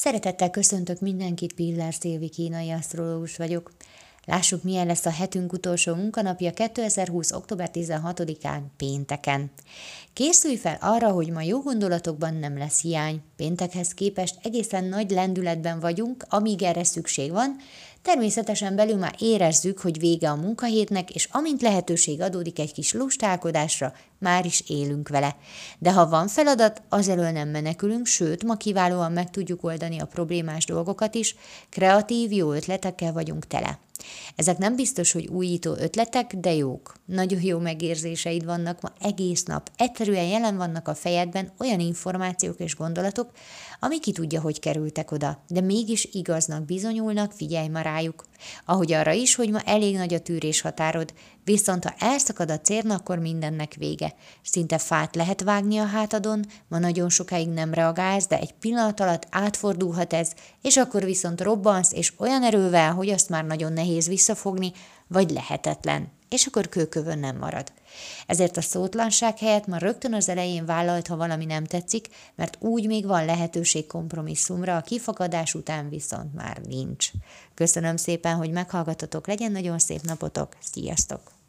Szeretettel köszöntök mindenkit, Pillár Szilvi kínai asztrológus vagyok. Lássuk, milyen lesz a hetünk utolsó munkanapja 2020. október 16-án, pénteken. Készülj fel arra, hogy ma jó gondolatokban nem lesz hiány. Péntekhez képest egészen nagy lendületben vagyunk, amíg erre szükség van, Természetesen belül már érezzük, hogy vége a munkahétnek, és amint lehetőség adódik egy kis lustálkodásra, már is élünk vele. De ha van feladat, az elől nem menekülünk, sőt, ma kiválóan meg tudjuk oldani a problémás dolgokat is, kreatív, jó ötletekkel vagyunk tele. Ezek nem biztos, hogy újító ötletek, de jók. Nagyon jó megérzéseid vannak ma egész nap. Egyszerűen jelen vannak a fejedben olyan információk és gondolatok, ami ki tudja, hogy kerültek oda, de mégis igaznak bizonyulnak, figyelj ma rájuk. Ahogy arra is, hogy ma elég nagy a tűrés határod, viszont ha elszakad a cérna, akkor mindennek vége. Szinte fát lehet vágni a hátadon, ma nagyon sokáig nem reagálsz, de egy pillanat alatt átfordulhat ez, és akkor viszont robbansz, és olyan erővel, hogy azt már nagyon nehéz visszafogni, vagy lehetetlen és akkor kőkövön nem marad. Ezért a szótlanság helyett ma rögtön az elején vállalt, ha valami nem tetszik, mert úgy még van lehetőség kompromisszumra, a kifakadás után viszont már nincs. Köszönöm szépen, hogy meghallgatotok, legyen nagyon szép napotok, sziasztok!